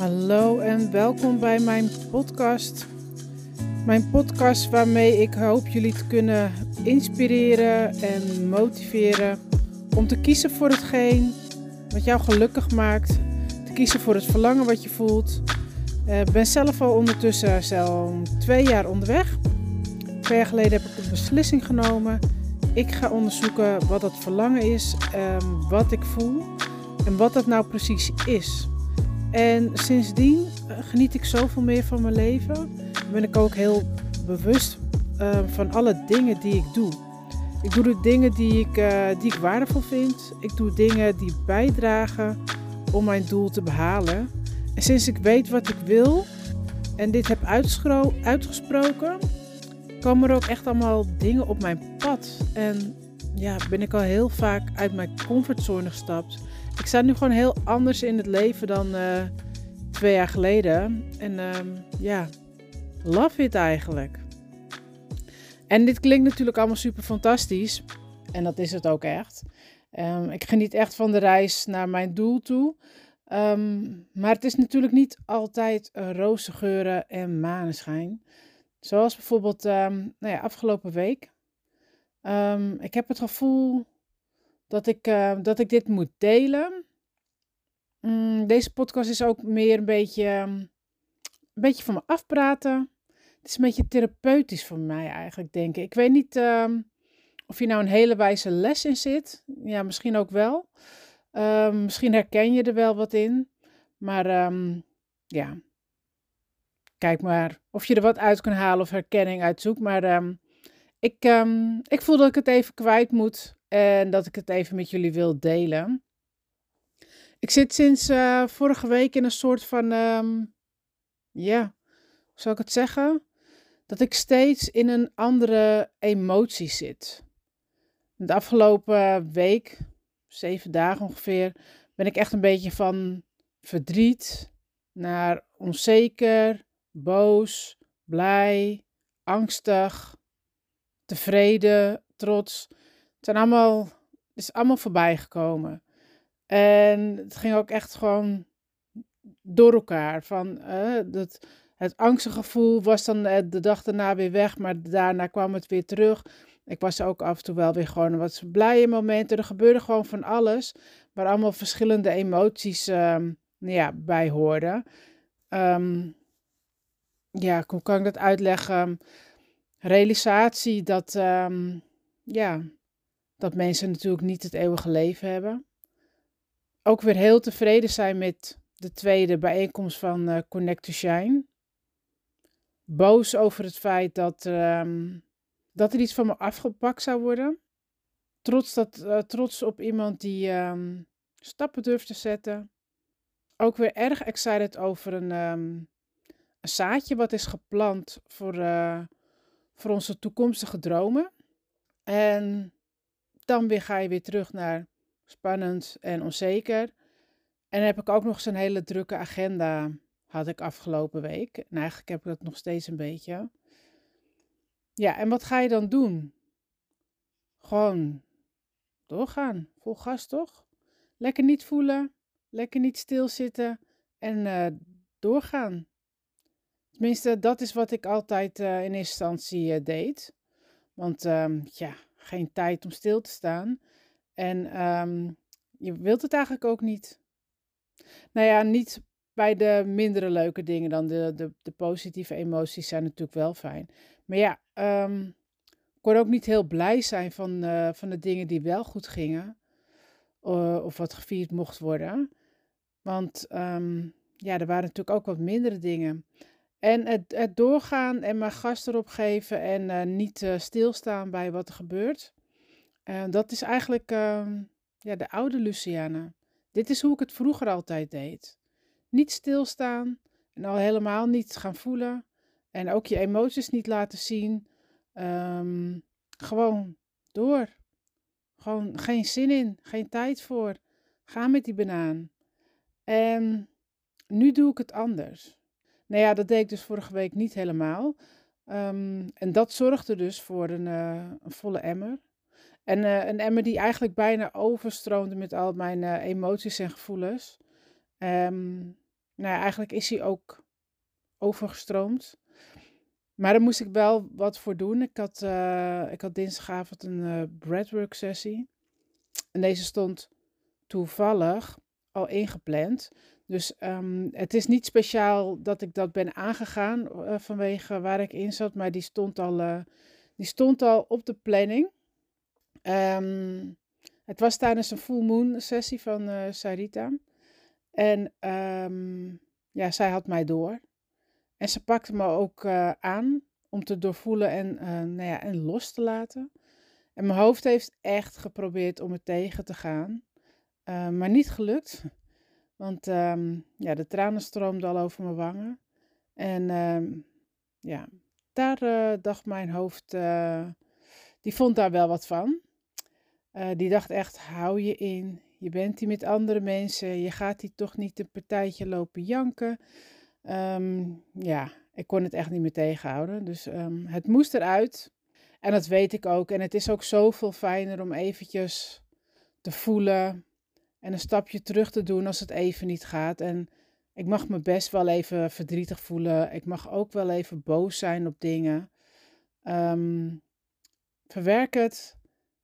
Hallo en welkom bij mijn podcast. Mijn podcast waarmee ik hoop jullie te kunnen inspireren en motiveren om te kiezen voor hetgeen wat jou gelukkig maakt. Te kiezen voor het verlangen wat je voelt. Ik ben zelf al ondertussen zo'n twee jaar onderweg. Twee jaar geleden heb ik een beslissing genomen. Ik ga onderzoeken wat dat verlangen is, wat ik voel en wat dat nou precies is. En sindsdien eh, geniet ik zoveel meer van mijn leven. Ben ik ook heel bewust uh, van alle dingen die ik doe. Ik doe de dingen die ik, uh, die ik waardevol vind. Ik doe dingen die bijdragen om mijn doel te behalen. En sinds ik weet wat ik wil en dit heb uitgesproken, komen er ook echt allemaal dingen op mijn pad. En ja, ben ik al heel vaak uit mijn comfortzone gestapt. Ik sta nu gewoon heel anders in het leven dan uh, twee jaar geleden. En uh, ja, love it eigenlijk. En dit klinkt natuurlijk allemaal super fantastisch. En dat is het ook echt. Um, ik geniet echt van de reis naar mijn doel toe. Um, maar het is natuurlijk niet altijd roze geuren en maneschijn. Zoals bijvoorbeeld nou ja, afgelopen week. ik heb het gevoel dat ik, uh, dat ik dit moet delen. Mm, deze podcast is ook meer een beetje, um, een beetje van me afpraten. Het is een beetje therapeutisch voor mij eigenlijk, denk ik. Ik weet niet um, of hier nou een hele wijze les in zit. Ja, misschien ook wel. Misschien herken je er wel wat in. Maar ja, kijk maar of je er wat uit kan halen of herkenning uitzoekt. Maar ik, ik voel dat ik het even kwijt moet. En dat ik het even met jullie wil delen. Ik zit sinds uh, vorige week in een soort van, um, ja, hoe zou ik het zeggen? Dat ik steeds in een andere emotie zit. De afgelopen week, zeven dagen ongeveer, ben ik echt een beetje van verdriet naar onzeker, boos, blij, angstig, tevreden, trots. Zijn allemaal, is allemaal voorbij gekomen. En het ging ook echt gewoon door elkaar. Van, uh, dat, het angstige gevoel was dan uh, de dag daarna weer weg, maar daarna kwam het weer terug. Ik was ook af en toe wel weer gewoon wat blije momenten. Er gebeurde gewoon van alles, waar allemaal verschillende emoties um, ja, bij hoorden. Um, ja, hoe kan ik dat uitleggen? Realisatie dat, um, ja, dat mensen natuurlijk niet het eeuwige leven hebben. Ook weer heel tevreden zijn met de tweede bijeenkomst van uh, Connect to Shine. Boos over het feit dat, um, dat er iets van me afgepakt zou worden. Trots, dat, uh, trots op iemand die um, stappen durft te zetten. Ook weer erg excited over een, um, een zaadje wat is geplant voor, uh, voor onze toekomstige dromen. En dan weer ga je weer terug naar spannend en onzeker. En heb ik ook nog een hele drukke agenda, had ik afgelopen week. En eigenlijk heb ik dat nog steeds een beetje. Ja, en wat ga je dan doen? Gewoon doorgaan, vol gas toch? Lekker niet voelen, lekker niet stilzitten en uh, doorgaan. Tenminste, dat is wat ik altijd uh, in eerste instantie uh, deed. Want um, ja, geen tijd om stil te staan. En um, je wilt het eigenlijk ook niet. Nou ja, niet bij de mindere leuke dingen dan. De, de, de positieve emoties zijn natuurlijk wel fijn. Maar ja, um, ik kon ook niet heel blij zijn van, uh, van de dingen die wel goed gingen. Of wat gevierd mocht worden. Want um, ja, er waren natuurlijk ook wat mindere dingen. En het, het doorgaan en maar gas erop geven en uh, niet uh, stilstaan bij wat er gebeurt. Uh, dat is eigenlijk ehm, ja, de oude Luciana. Dit is hoe ik het vroeger altijd deed. Niet stilstaan en al helemaal niet gaan voelen. En ook je emoties niet laten zien. Um, gewoon door. Gewoon geen zin in, geen tijd voor. Ga met die banaan. En nu doe ik het anders. Nou ja, dat deed ik dus vorige week niet helemaal. Um, en dat zorgde dus voor een, uh, een volle emmer. En uh, een emmer die eigenlijk bijna overstroomde met al mijn uh, emoties en gevoelens. Um, nou, eigenlijk is hij ook overgestroomd. Maar daar moest ik wel wat voor doen. Ik had, ik had dinsdagavond een breadwork sessie. En deze stond toevallig al ingepland. Dus um, het is niet speciaal dat ik dat ben aangegaan uh, vanwege waar ik in zat. Maar die stond al, die stond al op de planning. Um, het was tijdens een full moon sessie van Sarita. En um, ja, zij had mij door. En ze pakte me ook uh, aan om te doorvoelen en, uh, nou ja, en los te laten. En mijn hoofd heeft echt geprobeerd om het tegen te gaan. Uh, maar niet gelukt. Want um, ja, de tranen stroomden al over mijn wangen. En um, ja, daar dacht mijn hoofd, die vond daar wel wat van. die dacht echt, hou je in. Je bent hier met andere mensen. Je gaat hier toch niet een partijtje lopen janken. Um, ja, ik kon het echt niet meer tegenhouden. Dus het moest eruit. En dat weet ik ook. En het is ook zoveel fijner om eventjes te voelen en een stapje terug te doen als het even niet gaat. En ik mag me best wel even verdrietig voelen. Ik mag ook wel even boos zijn op dingen. Um, verwerk het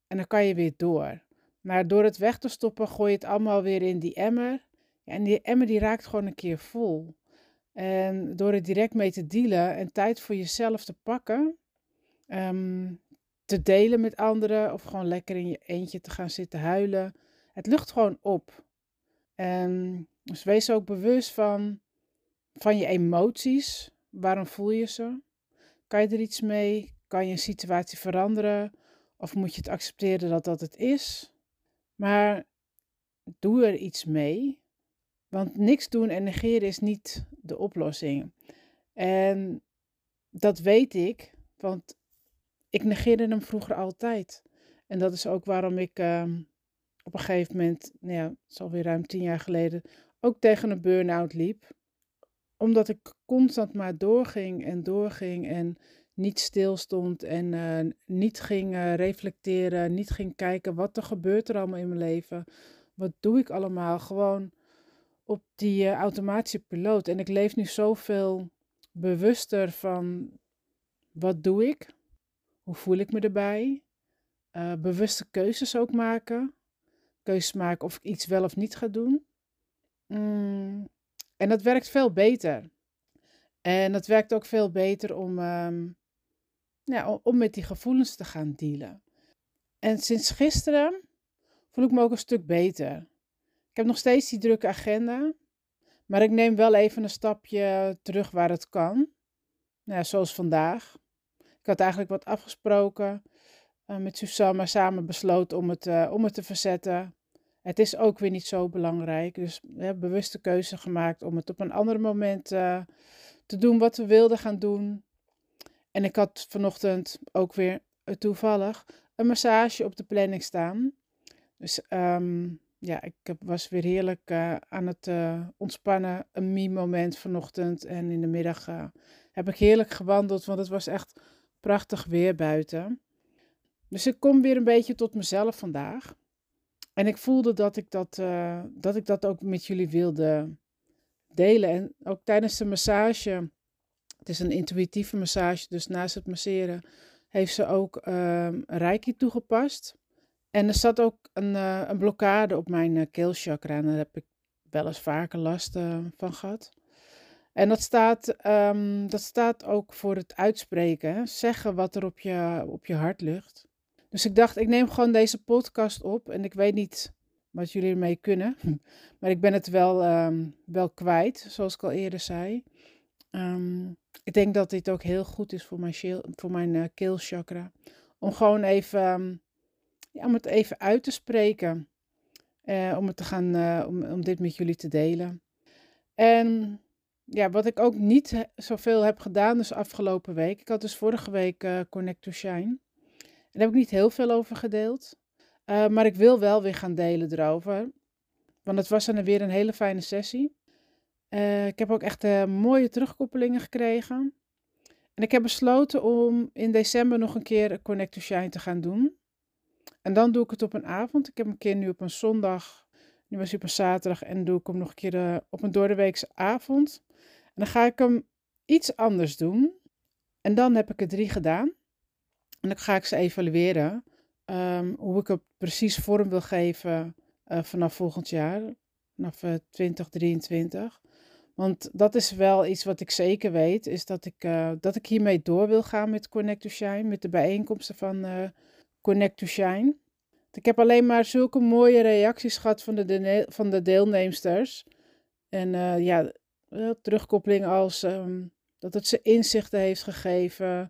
en dan kan je weer door. Maar door het weg te stoppen, gooi je het allemaal weer in die emmer. En die emmer die raakt gewoon een keer vol. En door er direct mee te dealen en tijd voor jezelf te pakken, um, te delen met anderen of gewoon lekker in je eentje te gaan zitten huilen. Het lucht gewoon op. En dus wees ook bewust van, van je emoties. Waarom voel je ze? Kan je er iets mee? Kan je een situatie veranderen? Of moet je het accepteren dat dat het is? Maar doe er iets mee. Want niks doen en negeren is niet de oplossing. En dat weet ik, want ik negeerde hem vroeger altijd. En dat is ook waarom ik uh, op een gegeven moment, nou ja, het is alweer ruim tien jaar geleden, ook tegen een burn-out liep. Omdat ik constant maar doorging en doorging en niet stilstond en uh, niet ging uh, reflecteren, niet ging kijken wat er gebeurt er allemaal in mijn leven. Wat doe ik allemaal? Gewoon op die uh, automatische piloot. En ik leef nu zoveel bewuster van wat doe ik? Hoe voel ik me erbij? bewuste keuzes ook maken. Keuzes maken of ik iets wel of niet ga doen. Mm, en dat werkt veel beter. En dat werkt ook veel beter om ja, om met die gevoelens te gaan dealen. En sinds gisteren voel ik me ook een stuk beter. Ik heb nog steeds die drukke agenda, maar ik neem wel even een stapje terug waar het kan. Nou, zoals vandaag. Ik had eigenlijk wat afgesproken uh, met Susanne, samen besloten om het, uh, om het te verzetten. Het is ook weer niet zo belangrijk, dus we hebben bewuste keuze gemaakt om het op een ander moment uh, te doen wat we wilden gaan doen. En ik had vanochtend ook weer eh, toevallig een massage op de planning staan. Dus um, ja, ik was weer heerlijk uh, aan het ontspannen. Een me-moment vanochtend. En in de middag heb ik heerlijk gewandeld, want het was echt prachtig weer buiten. Dus ik kom weer een beetje tot mezelf vandaag. En ik voelde dat ik dat, dat, ik dat ook met jullie wilde delen. En ook tijdens de massage het is een intuïtieve massage, dus naast het masseren heeft ze ook um, reiki toegepast. En er zat ook een, uh, een blokkade op mijn uh, keelchakra en daar heb ik wel eens vaker last uh, van gehad. En dat staat, um, dat staat ook voor het uitspreken, zeggen wat er op je, op je hart ligt. Dus ik dacht, ik neem gewoon deze podcast op en ik weet niet wat jullie ermee kunnen, maar ik ben het wel, um, wel kwijt, zoals ik al eerder zei. Um, ik denk dat dit ook heel goed is voor mijn, voor mijn uh, keelchakra. Om gewoon even, um, ja, om het even uit te spreken. Uh, om, het te gaan, uh, om, om dit met jullie te delen. En ja, wat ik ook niet zoveel heb gedaan, dus afgelopen week. Ik had dus vorige week Connect to Shine. Daar heb ik niet heel veel over gedeeld. maar ik wil wel weer gaan delen erover. Want het was dan weer een hele fijne sessie. Uh, ik heb ook echt uh, mooie terugkoppelingen gekregen. En ik heb besloten om in december nog een keer Connect to Shine te gaan doen. En dan doe ik het op een avond. Ik heb een keer nu op een zondag Nu was hij op zaterdag en doe ik hem nog een keer op een doordeweekse avond. En dan ga ik hem iets anders doen. En dan heb ik er drie gedaan. En dan ga ik ze evalueren. Um, hoe ik het precies vorm wil geven uh, vanaf volgend jaar. Vanaf uh, 2023. Want dat is wel iets wat ik zeker weet. Is dat ik, uh, dat ik hiermee door wil gaan met Connect to Shine. Met de bijeenkomsten van Connect to Shine. Ik heb alleen maar zulke mooie reacties gehad van de, de van de deelnemsters. En ja, terugkoppeling als um, dat het ze inzichten heeft gegeven.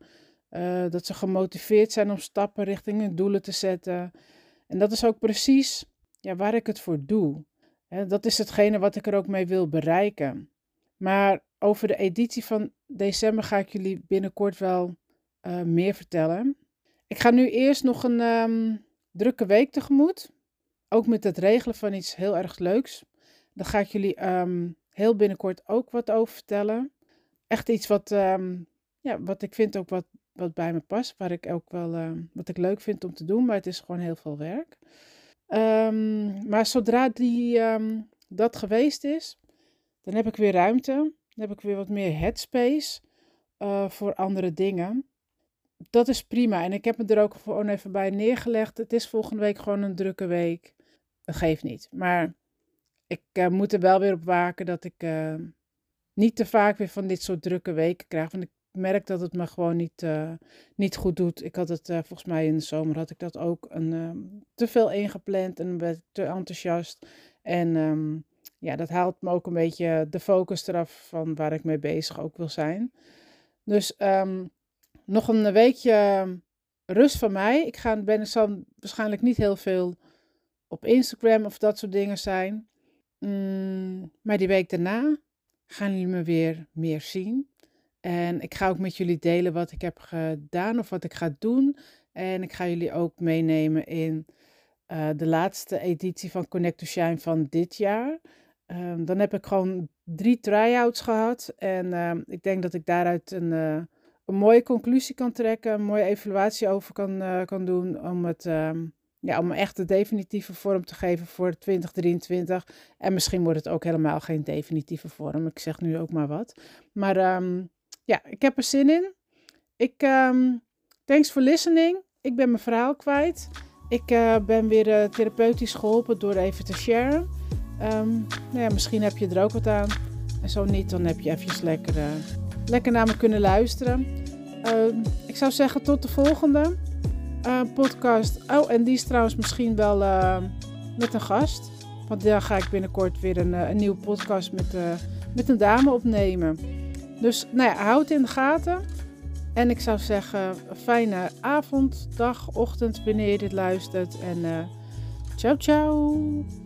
Uh, dat ze gemotiveerd zijn om stappen richting hun doelen te zetten. En dat is ook precies ja, waar ik het voor doe. Dat is hetgene wat ik er ook mee wil bereiken. Maar over de editie van december ga ik jullie binnenkort wel uh, meer vertellen. Ik ga nu eerst nog een um, drukke week tegemoet. Ook met het regelen van iets heel erg leuks. Daar ga ik jullie um, heel binnenkort ook wat over vertellen. Echt iets wat, um, ja, wat ik vind ook wat, wat bij me past. Waar ik ook wel wat ik leuk vind om te doen. Maar het is gewoon heel veel werk. maar zodra die, dat geweest is, dan heb ik weer ruimte. Dan heb ik weer wat meer headspace uh, voor andere dingen dat is prima. En ik heb me er ook gewoon even bij neergelegd. Het is volgende week gewoon een drukke week. Dat geeft niet. Maar ik uh, moet er wel weer op waken dat ik niet te vaak weer van dit soort drukke weken krijg. Want ik merk dat het me gewoon niet, uh, niet goed doet. Ik had het volgens mij in de zomer had ik dat ook een, te veel ingepland en werd te enthousiast. En um, ja, dat haalt me ook een beetje de focus eraf van waar ik mee bezig ook wil zijn. Dus um, nog een weekje ehm, rust van mij. Ik ga, ben, zal waarschijnlijk niet heel veel op Instagram of dat soort dingen zijn. Mm, maar die week daarna gaan jullie me weer meer zien. En ik ga ook met jullie delen wat ik heb gedaan of wat ik ga doen. En ik ga jullie ook meenemen in uh, de laatste editie van Connect to Shine van dit jaar. Um, dan heb ik gewoon drie try-outs gehad. En uh, ik denk dat ik daaruit een, uh, een mooie conclusie kan trekken, een mooie evaluatie over kan, uh, kan doen. Om het um, ja, om echt de definitieve vorm te geven voor 2023. En misschien wordt het ook helemaal geen definitieve vorm. Ik zeg nu ook maar wat. Maar ja, ik heb er zin in. Ik, um, thanks for listening. Ik ben mijn verhaal kwijt. Ik uh, ben weer uh, therapeutisch geholpen door even te sharen. Um, nou ja, misschien heb je er ook wat aan. En zo niet, dan heb je even lekker, uh, lekker naar me kunnen luisteren. ik zou zeggen tot de volgende podcast. Oh, en die is trouwens misschien wel met een gast. Want daar ga ik binnenkort weer een, een nieuwe podcast met, met een dame opnemen. Dus nou ja, houd in de gaten. En ik zou zeggen, fijne avond, dag, ochtend wanneer je dit luistert. En uh, ciao, ciao.